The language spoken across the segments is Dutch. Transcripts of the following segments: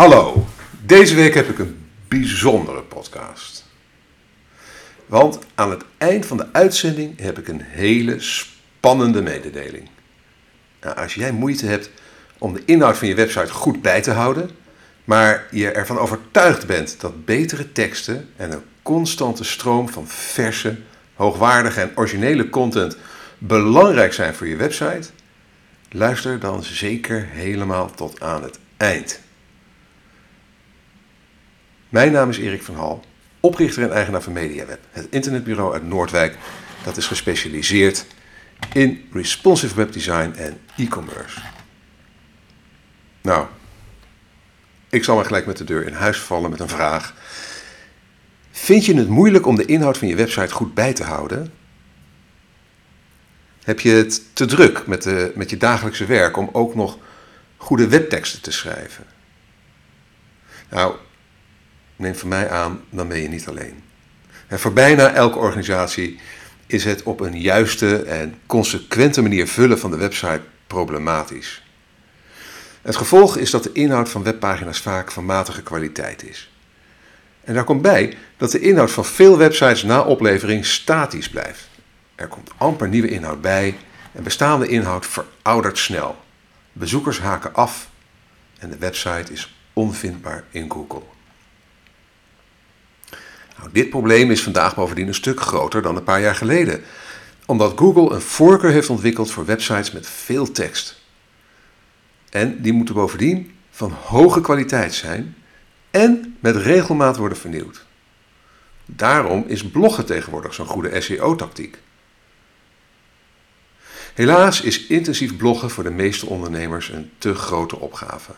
Hallo, deze week heb ik een bijzondere podcast. Want aan het eind van de uitzending heb ik een hele spannende mededeling. Nou, als jij moeite hebt om de inhoud van je website goed bij te houden, maar je ervan overtuigd bent dat betere teksten en een constante stroom van verse, hoogwaardige en originele content belangrijk zijn voor je website, luister dan zeker helemaal tot aan het eind. Mijn naam is Erik van Hal, oprichter en eigenaar van MediaWeb, het internetbureau uit Noordwijk dat is gespecialiseerd in responsive webdesign en e-commerce. Nou, ik zal maar gelijk met de deur in huis vallen met een vraag. Vind je het moeilijk om de inhoud van je website goed bij te houden? Heb je het te druk met, de, met je dagelijkse werk om ook nog goede webteksten te schrijven? Nou, neem van mij aan, dan ben je niet alleen. En voor bijna elke organisatie is het op een juiste en consequente manier vullen van de website problematisch. Het gevolg is dat de inhoud van webpagina's vaak van matige kwaliteit is. En daar komt bij dat de inhoud van veel websites na oplevering statisch blijft. Er komt amper nieuwe inhoud bij en bestaande inhoud veroudert snel. Bezoekers haken af en de website is onvindbaar in Google. Nou, dit probleem is vandaag bovendien een stuk groter dan een paar jaar geleden, omdat Google een voorkeur heeft ontwikkeld voor websites met veel tekst. En die moeten bovendien van hoge kwaliteit zijn en met regelmaat worden vernieuwd. Daarom is bloggen tegenwoordig zo'n goede SEO-tactiek. Helaas is intensief bloggen voor de meeste ondernemers een te grote opgave.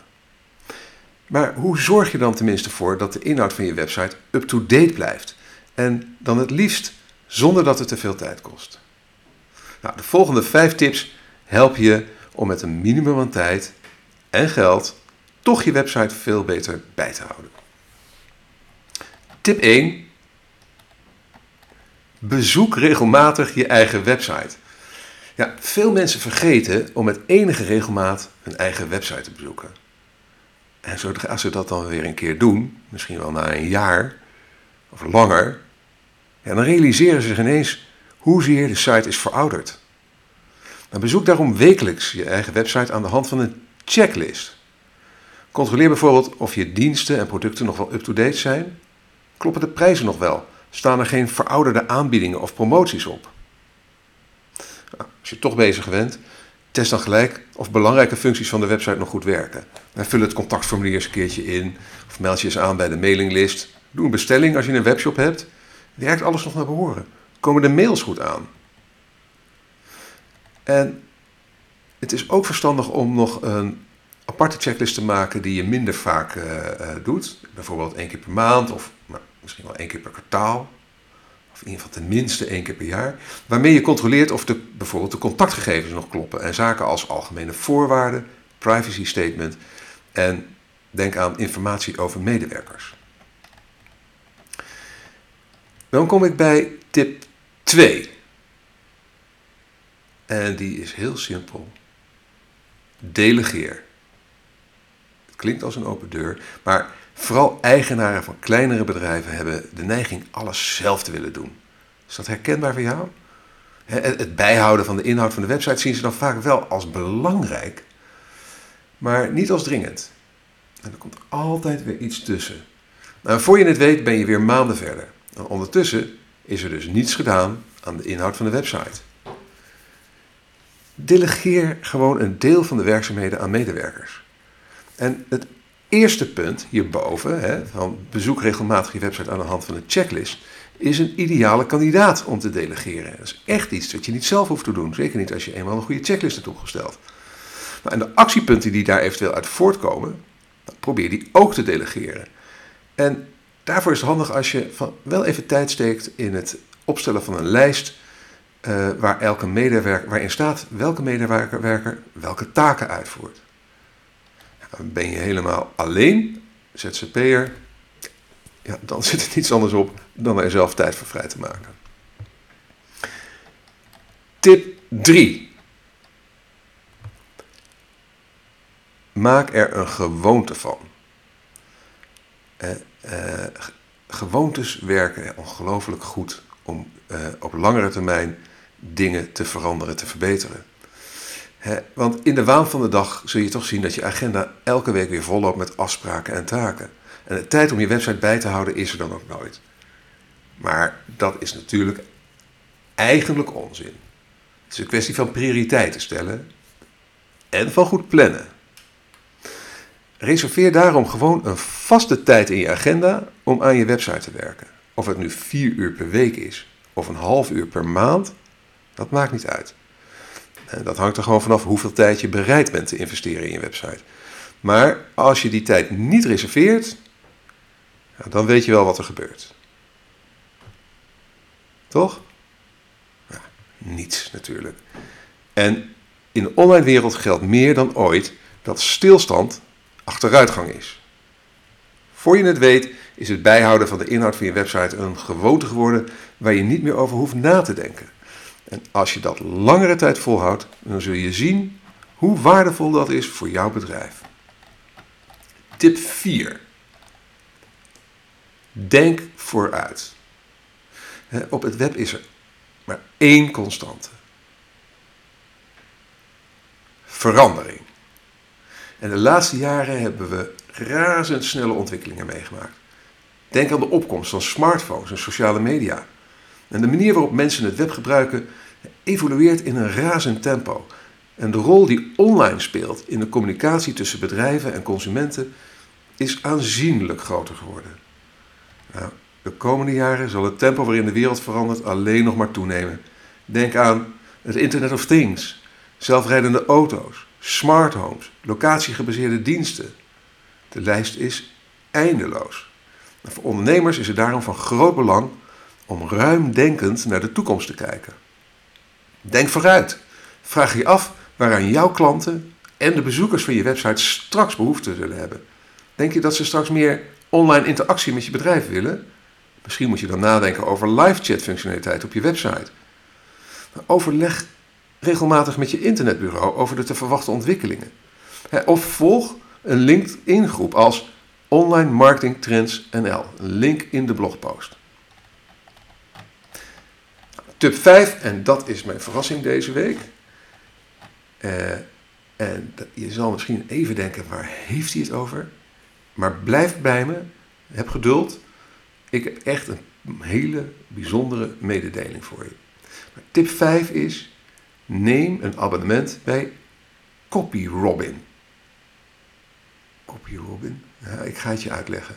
Maar hoe zorg je dan tenminste voor dat de inhoud van je website up-to-date blijft? En dan het liefst zonder dat het te veel tijd kost. Nou, de volgende vijf tips helpen je om met een minimum aan tijd en geld toch je website veel beter bij te houden. Tip 1. Bezoek regelmatig je eigen website. Ja, veel mensen vergeten om met enige regelmaat hun eigen website te bezoeken. En als ze dat dan weer een keer doen, misschien wel na een jaar of langer, dan realiseren ze zich ineens hoezeer de site is verouderd. Dan bezoek daarom wekelijks je eigen website aan de hand van een checklist. Controleer bijvoorbeeld of je diensten en producten nog wel up-to-date zijn. Kloppen de prijzen nog wel? Staan er geen verouderde aanbiedingen of promoties op? Nou, als je toch bezig bent, test dan gelijk of belangrijke functies van de website nog goed werken. En vul het contactformulier eens een keertje in, of meld je eens aan bij de mailinglist. Doe een bestelling als je een webshop hebt. Werkt alles nog naar behoren? Komen de mails goed aan? En het is ook verstandig om nog een aparte checklist te maken die je minder vaak uh, uh, doet. Bijvoorbeeld één keer per maand of nou, misschien wel één keer per kwartaal. In ieder geval tenminste één keer per jaar. Waarmee je controleert of de, bijvoorbeeld de contactgegevens nog kloppen. En zaken als algemene voorwaarden, privacy statement en denk aan informatie over medewerkers. Dan kom ik bij tip 2. En die is heel simpel. Delegeer. Het klinkt als een open deur, maar vooral eigenaren van kleinere bedrijven hebben de neiging alles zelf te willen doen. Is dat herkenbaar voor jou? Het bijhouden van de inhoud van de website zien ze dan vaak wel als belangrijk, maar niet als dringend. En er komt altijd weer iets tussen. Nou, voor je het weet ben je weer maanden verder. En ondertussen is er dus niets gedaan aan de inhoud van de website. Delegeer gewoon een deel van de werkzaamheden aan medewerkers. En het eerste punt hierboven, hè, van bezoek regelmatig je website aan de hand van een checklist, is een ideale kandidaat om te delegeren. Dat is echt iets wat je niet zelf hoeft te doen. Zeker niet als je eenmaal een goede checklist hebt opgesteld. En de actiepunten die daar eventueel uit voortkomen, probeer die ook te delegeren. En daarvoor is het handig als je van wel even tijd steekt in het opstellen van een lijst uh, waar elke medewerker, waarin staat welke medewerker welke taken uitvoert. Ben je helemaal alleen, ZZP'er, ja, dan zit er niets anders op dan er zelf tijd voor vrij te maken. Tip 3. Maak er een gewoonte van. eh, gewoontes werken ongelooflijk goed om eh, op langere termijn dingen te veranderen, te verbeteren. Want in de waan van de dag zul je toch zien dat je agenda elke week weer volloopt met afspraken en taken. En de tijd om je website bij te houden is er dan ook nooit. Maar dat is natuurlijk eigenlijk onzin. Het is een kwestie van prioriteiten stellen en van goed plannen. Reserveer daarom gewoon een vaste tijd in je agenda om aan je website te werken. Of het nu vier uur per week is of een half uur per maand, dat maakt niet uit. En dat hangt er gewoon vanaf hoeveel tijd je bereid bent te investeren in je website. Maar als je die tijd niet reserveert, dan weet je wel wat er gebeurt. Toch? Niets natuurlijk. En in de online wereld geldt meer dan ooit dat stilstand achteruitgang is. Voor je het weet is het bijhouden van de inhoud van je website een gewoonte geworden waar je niet meer over hoeft na te denken. En als je dat langere tijd volhoudt, dan zul je zien hoe waardevol dat is voor jouw bedrijf. Tip 4. Denk vooruit. Op het web is er maar één constante. Verandering. En de laatste jaren hebben we razendsnelle ontwikkelingen meegemaakt. Denk aan de opkomst van smartphones en sociale media. En de manier waarop mensen het web gebruiken evolueert in een razend tempo. En de rol die online speelt in de communicatie tussen bedrijven en consumenten is aanzienlijk groter geworden. Nou, de komende jaren zal het tempo waarin de wereld verandert alleen nog maar toenemen. Denk aan het Internet of Things, zelfrijdende auto's, smart homes, locatiegebaseerde diensten. De lijst is eindeloos. Voor ondernemers is het daarom van groot belang om ruimdenkend naar de toekomst te kijken. Denk vooruit. Vraag je af waaraan jouw klanten en de bezoekers van je website straks behoefte zullen hebben. Denk je dat ze straks meer online interactie met je bedrijf willen? Misschien moet je dan nadenken over live chat functionaliteit op je website. Overleg regelmatig met je internetbureau over de te verwachten ontwikkelingen. Of volg een LinkedIn groep als Online Marketing Trends NL. Link in de blogpost. Tip 5, en dat is mijn verrassing deze week. Uh, en je zal misschien even denken, waar heeft hij het over? Maar blijf bij me, heb geduld. Ik heb echt een hele bijzondere mededeling voor je. tip 5 is, neem een abonnement bij CopyRobin. CopyRobin? Ja, ik ga het je uitleggen.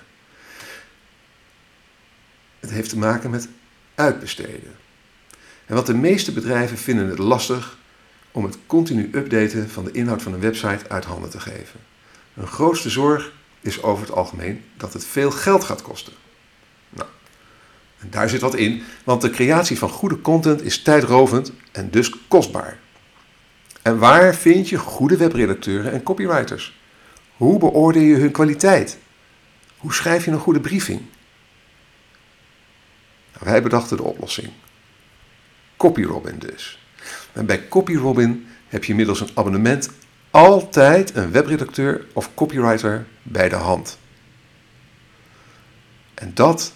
Het heeft te maken met uitbesteden. En wat de meeste bedrijven vinden het lastig om het continu updaten van de inhoud van een website uit handen te geven. Hun grootste zorg is over het algemeen dat het veel geld gaat kosten. Nou, en daar zit wat in, want de creatie van goede content is tijdrovend en dus kostbaar. En waar vind je goede webredacteuren en copywriters? Hoe beoordeel je hun kwaliteit? Hoe schrijf je een goede briefing? Nou, wij bedachten de oplossing. CopyRobin dus. En bij CopyRobin heb je middels een abonnement altijd een webredacteur of copywriter bij de hand. En dat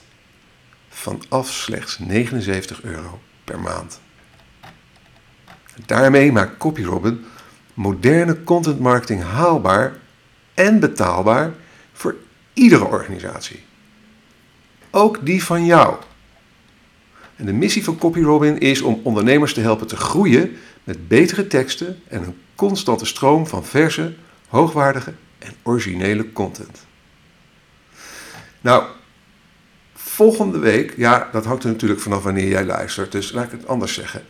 vanaf slechts 79 euro per maand. Daarmee maakt CopyRobin moderne content marketing haalbaar en betaalbaar voor iedere organisatie. Ook die van jou. En de missie van CopyRobin is om ondernemers te helpen te groeien met betere teksten en een constante stroom van verse, hoogwaardige en originele content. Nou, volgende week, ja, dat hangt er natuurlijk vanaf wanneer jij luistert, dus laat ik het anders zeggen.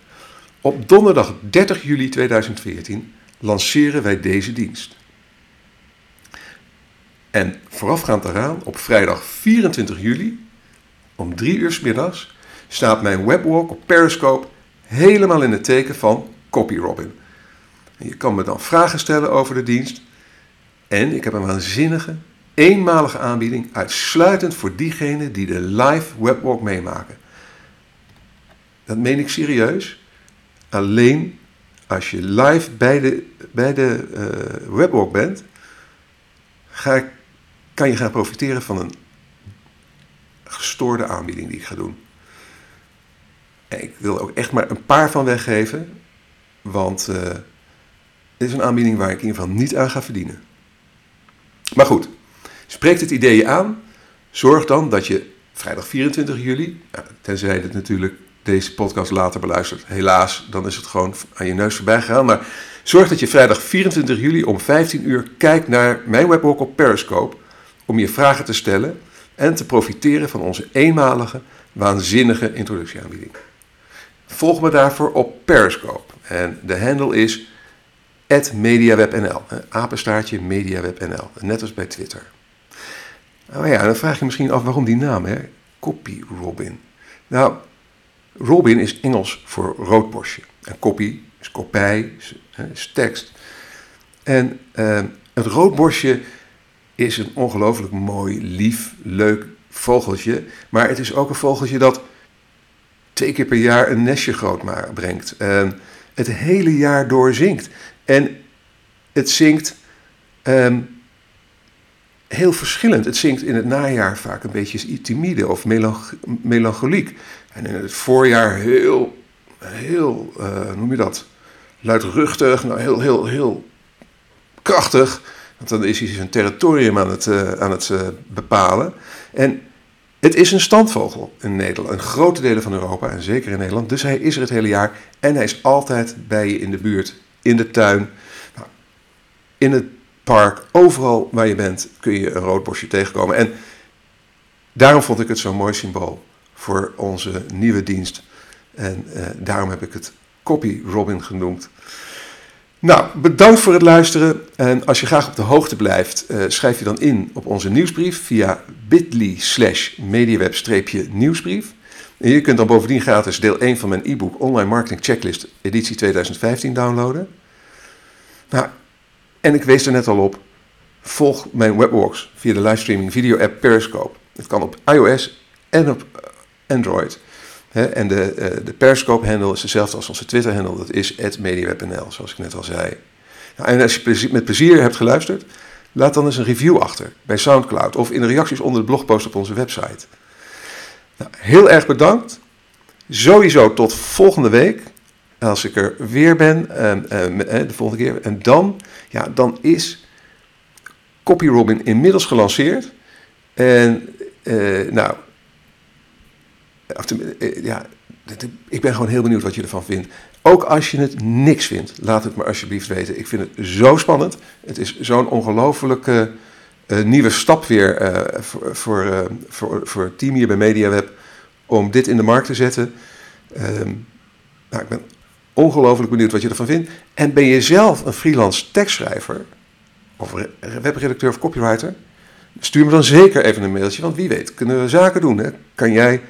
Op donderdag 30 juli 2014 lanceren wij deze dienst. En voorafgaand daaraan, op vrijdag 24 juli, om 3 uur s middags, staat mijn webwalk op Periscope helemaal in het teken van CopyRobin. Je kan me dan vragen stellen over de dienst. En ik heb een waanzinnige, eenmalige aanbieding, uitsluitend voor diegenen die de live webwalk meemaken. Dat meen ik serieus. Alleen als je live bij de, bij de uh, webwalk bent, ga, kan je gaan profiteren van een gestoorde aanbieding die ik ga doen. Ik wil er ook echt maar een paar van weggeven, want uh, dit is een aanbieding waar ik in ieder geval niet aan ga verdienen. Maar goed, spreekt het idee je aan, zorg dan dat je vrijdag 24 juli, tenzij je het natuurlijk deze podcast later beluistert. Helaas, dan is het gewoon aan je neus voorbij gegaan. Maar zorg dat je vrijdag 24 juli om 15 uur kijkt naar mijn webwalk op Periscope om je vragen te stellen en te profiteren van onze eenmalige, waanzinnige introductieaanbieding. Volg me daarvoor op Periscope en de handle is @mediawebnl, apenstaartje mediawebnl, net als bij Twitter. Nou ja, dan vraag je misschien af waarom die naam, hè? Copy Robin. Nou, Robin is Engels voor roodborstje. En copy is kopij, is, tekst. En uh, het roodborstje is een ongelooflijk mooi, lief, leuk vogeltje. Maar het is ook een vogeltje dat twee keer per jaar een nestje groot brengt. En het hele jaar door zingt. En het zingt um, heel verschillend. Het zingt in het najaar vaak een beetje timide of melancholiek. En in het voorjaar heel, heel, uh, noem je dat, luidruchtig, nou heel, heel, heel krachtig. Want dan is hij zijn territorium aan het, uh, aan het uh, bepalen. En het is een standvogel in Nederland, in grote delen van Europa en zeker in Nederland. Dus hij is er het hele jaar en hij is altijd bij je in de buurt, in de tuin, nou, in het park, overal waar je bent kun je een roodborstje tegenkomen. En daarom vond ik het zo'n mooi symbool voor onze nieuwe dienst. En uh, daarom heb ik het Copy Robin genoemd. Nou, bedankt voor het luisteren. En als je graag op de hoogte blijft, uh, schrijf je dan in op onze nieuwsbrief via bit.ly slash mediaweb-nieuwsbrief. En je kunt dan bovendien gratis deel 1 van mijn e-book Online Marketing Checklist editie 2015 downloaden. Nou, en ik wees er net al op, volg mijn webwalks via de livestreaming video app Periscope. Het kan op iOS en op eh, En de, uh, de Periscope-handle is dezelfde als onze Twitter-handle. Dat is @mediaweb.nl, zoals ik net al zei. Nou, en als je met plezier hebt geluisterd, laat dan eens een review achter bij SoundCloud of in de reacties onder de blogpost op onze website. Nou, heel erg bedankt. Sowieso tot volgende week als ik er weer ben, uh, de volgende keer. En dan, ja, dan is Copy Robin inmiddels gelanceerd. En uh, nou, ja, ik ben gewoon heel benieuwd wat je ervan vindt. Ook als je het niks vindt, laat het me alsjeblieft weten. Ik vind het zo spannend. Het is zo'n ongelofelijke uh, nieuwe stap weer voor, voor, voor, het team hier bij MediaWeb om dit in de markt te zetten. Ehm, nou, ik ben ongelooflijk benieuwd wat je ervan vindt. En ben je zelf een freelance tekstschrijver, of webredacteur of copywriter? Stuur me dan zeker even een mailtje, want wie weet, kunnen we zaken doen. Hè? Kan jij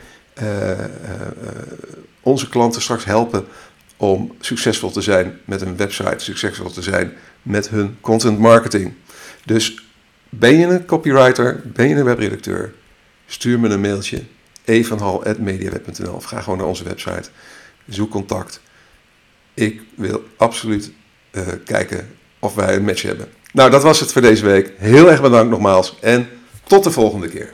onze klanten straks helpen om succesvol te zijn met een website, succesvol te zijn met hun content marketing. Dus ben je een copywriter, ben je een webredacteur, stuur me een mailtje evanhal.mediaweb.nl of ga gewoon naar onze website, zoek contact ik wil absoluut kijken of wij een match hebben. Nou, dat was het voor deze week. Heel erg bedankt nogmaals en tot de volgende keer.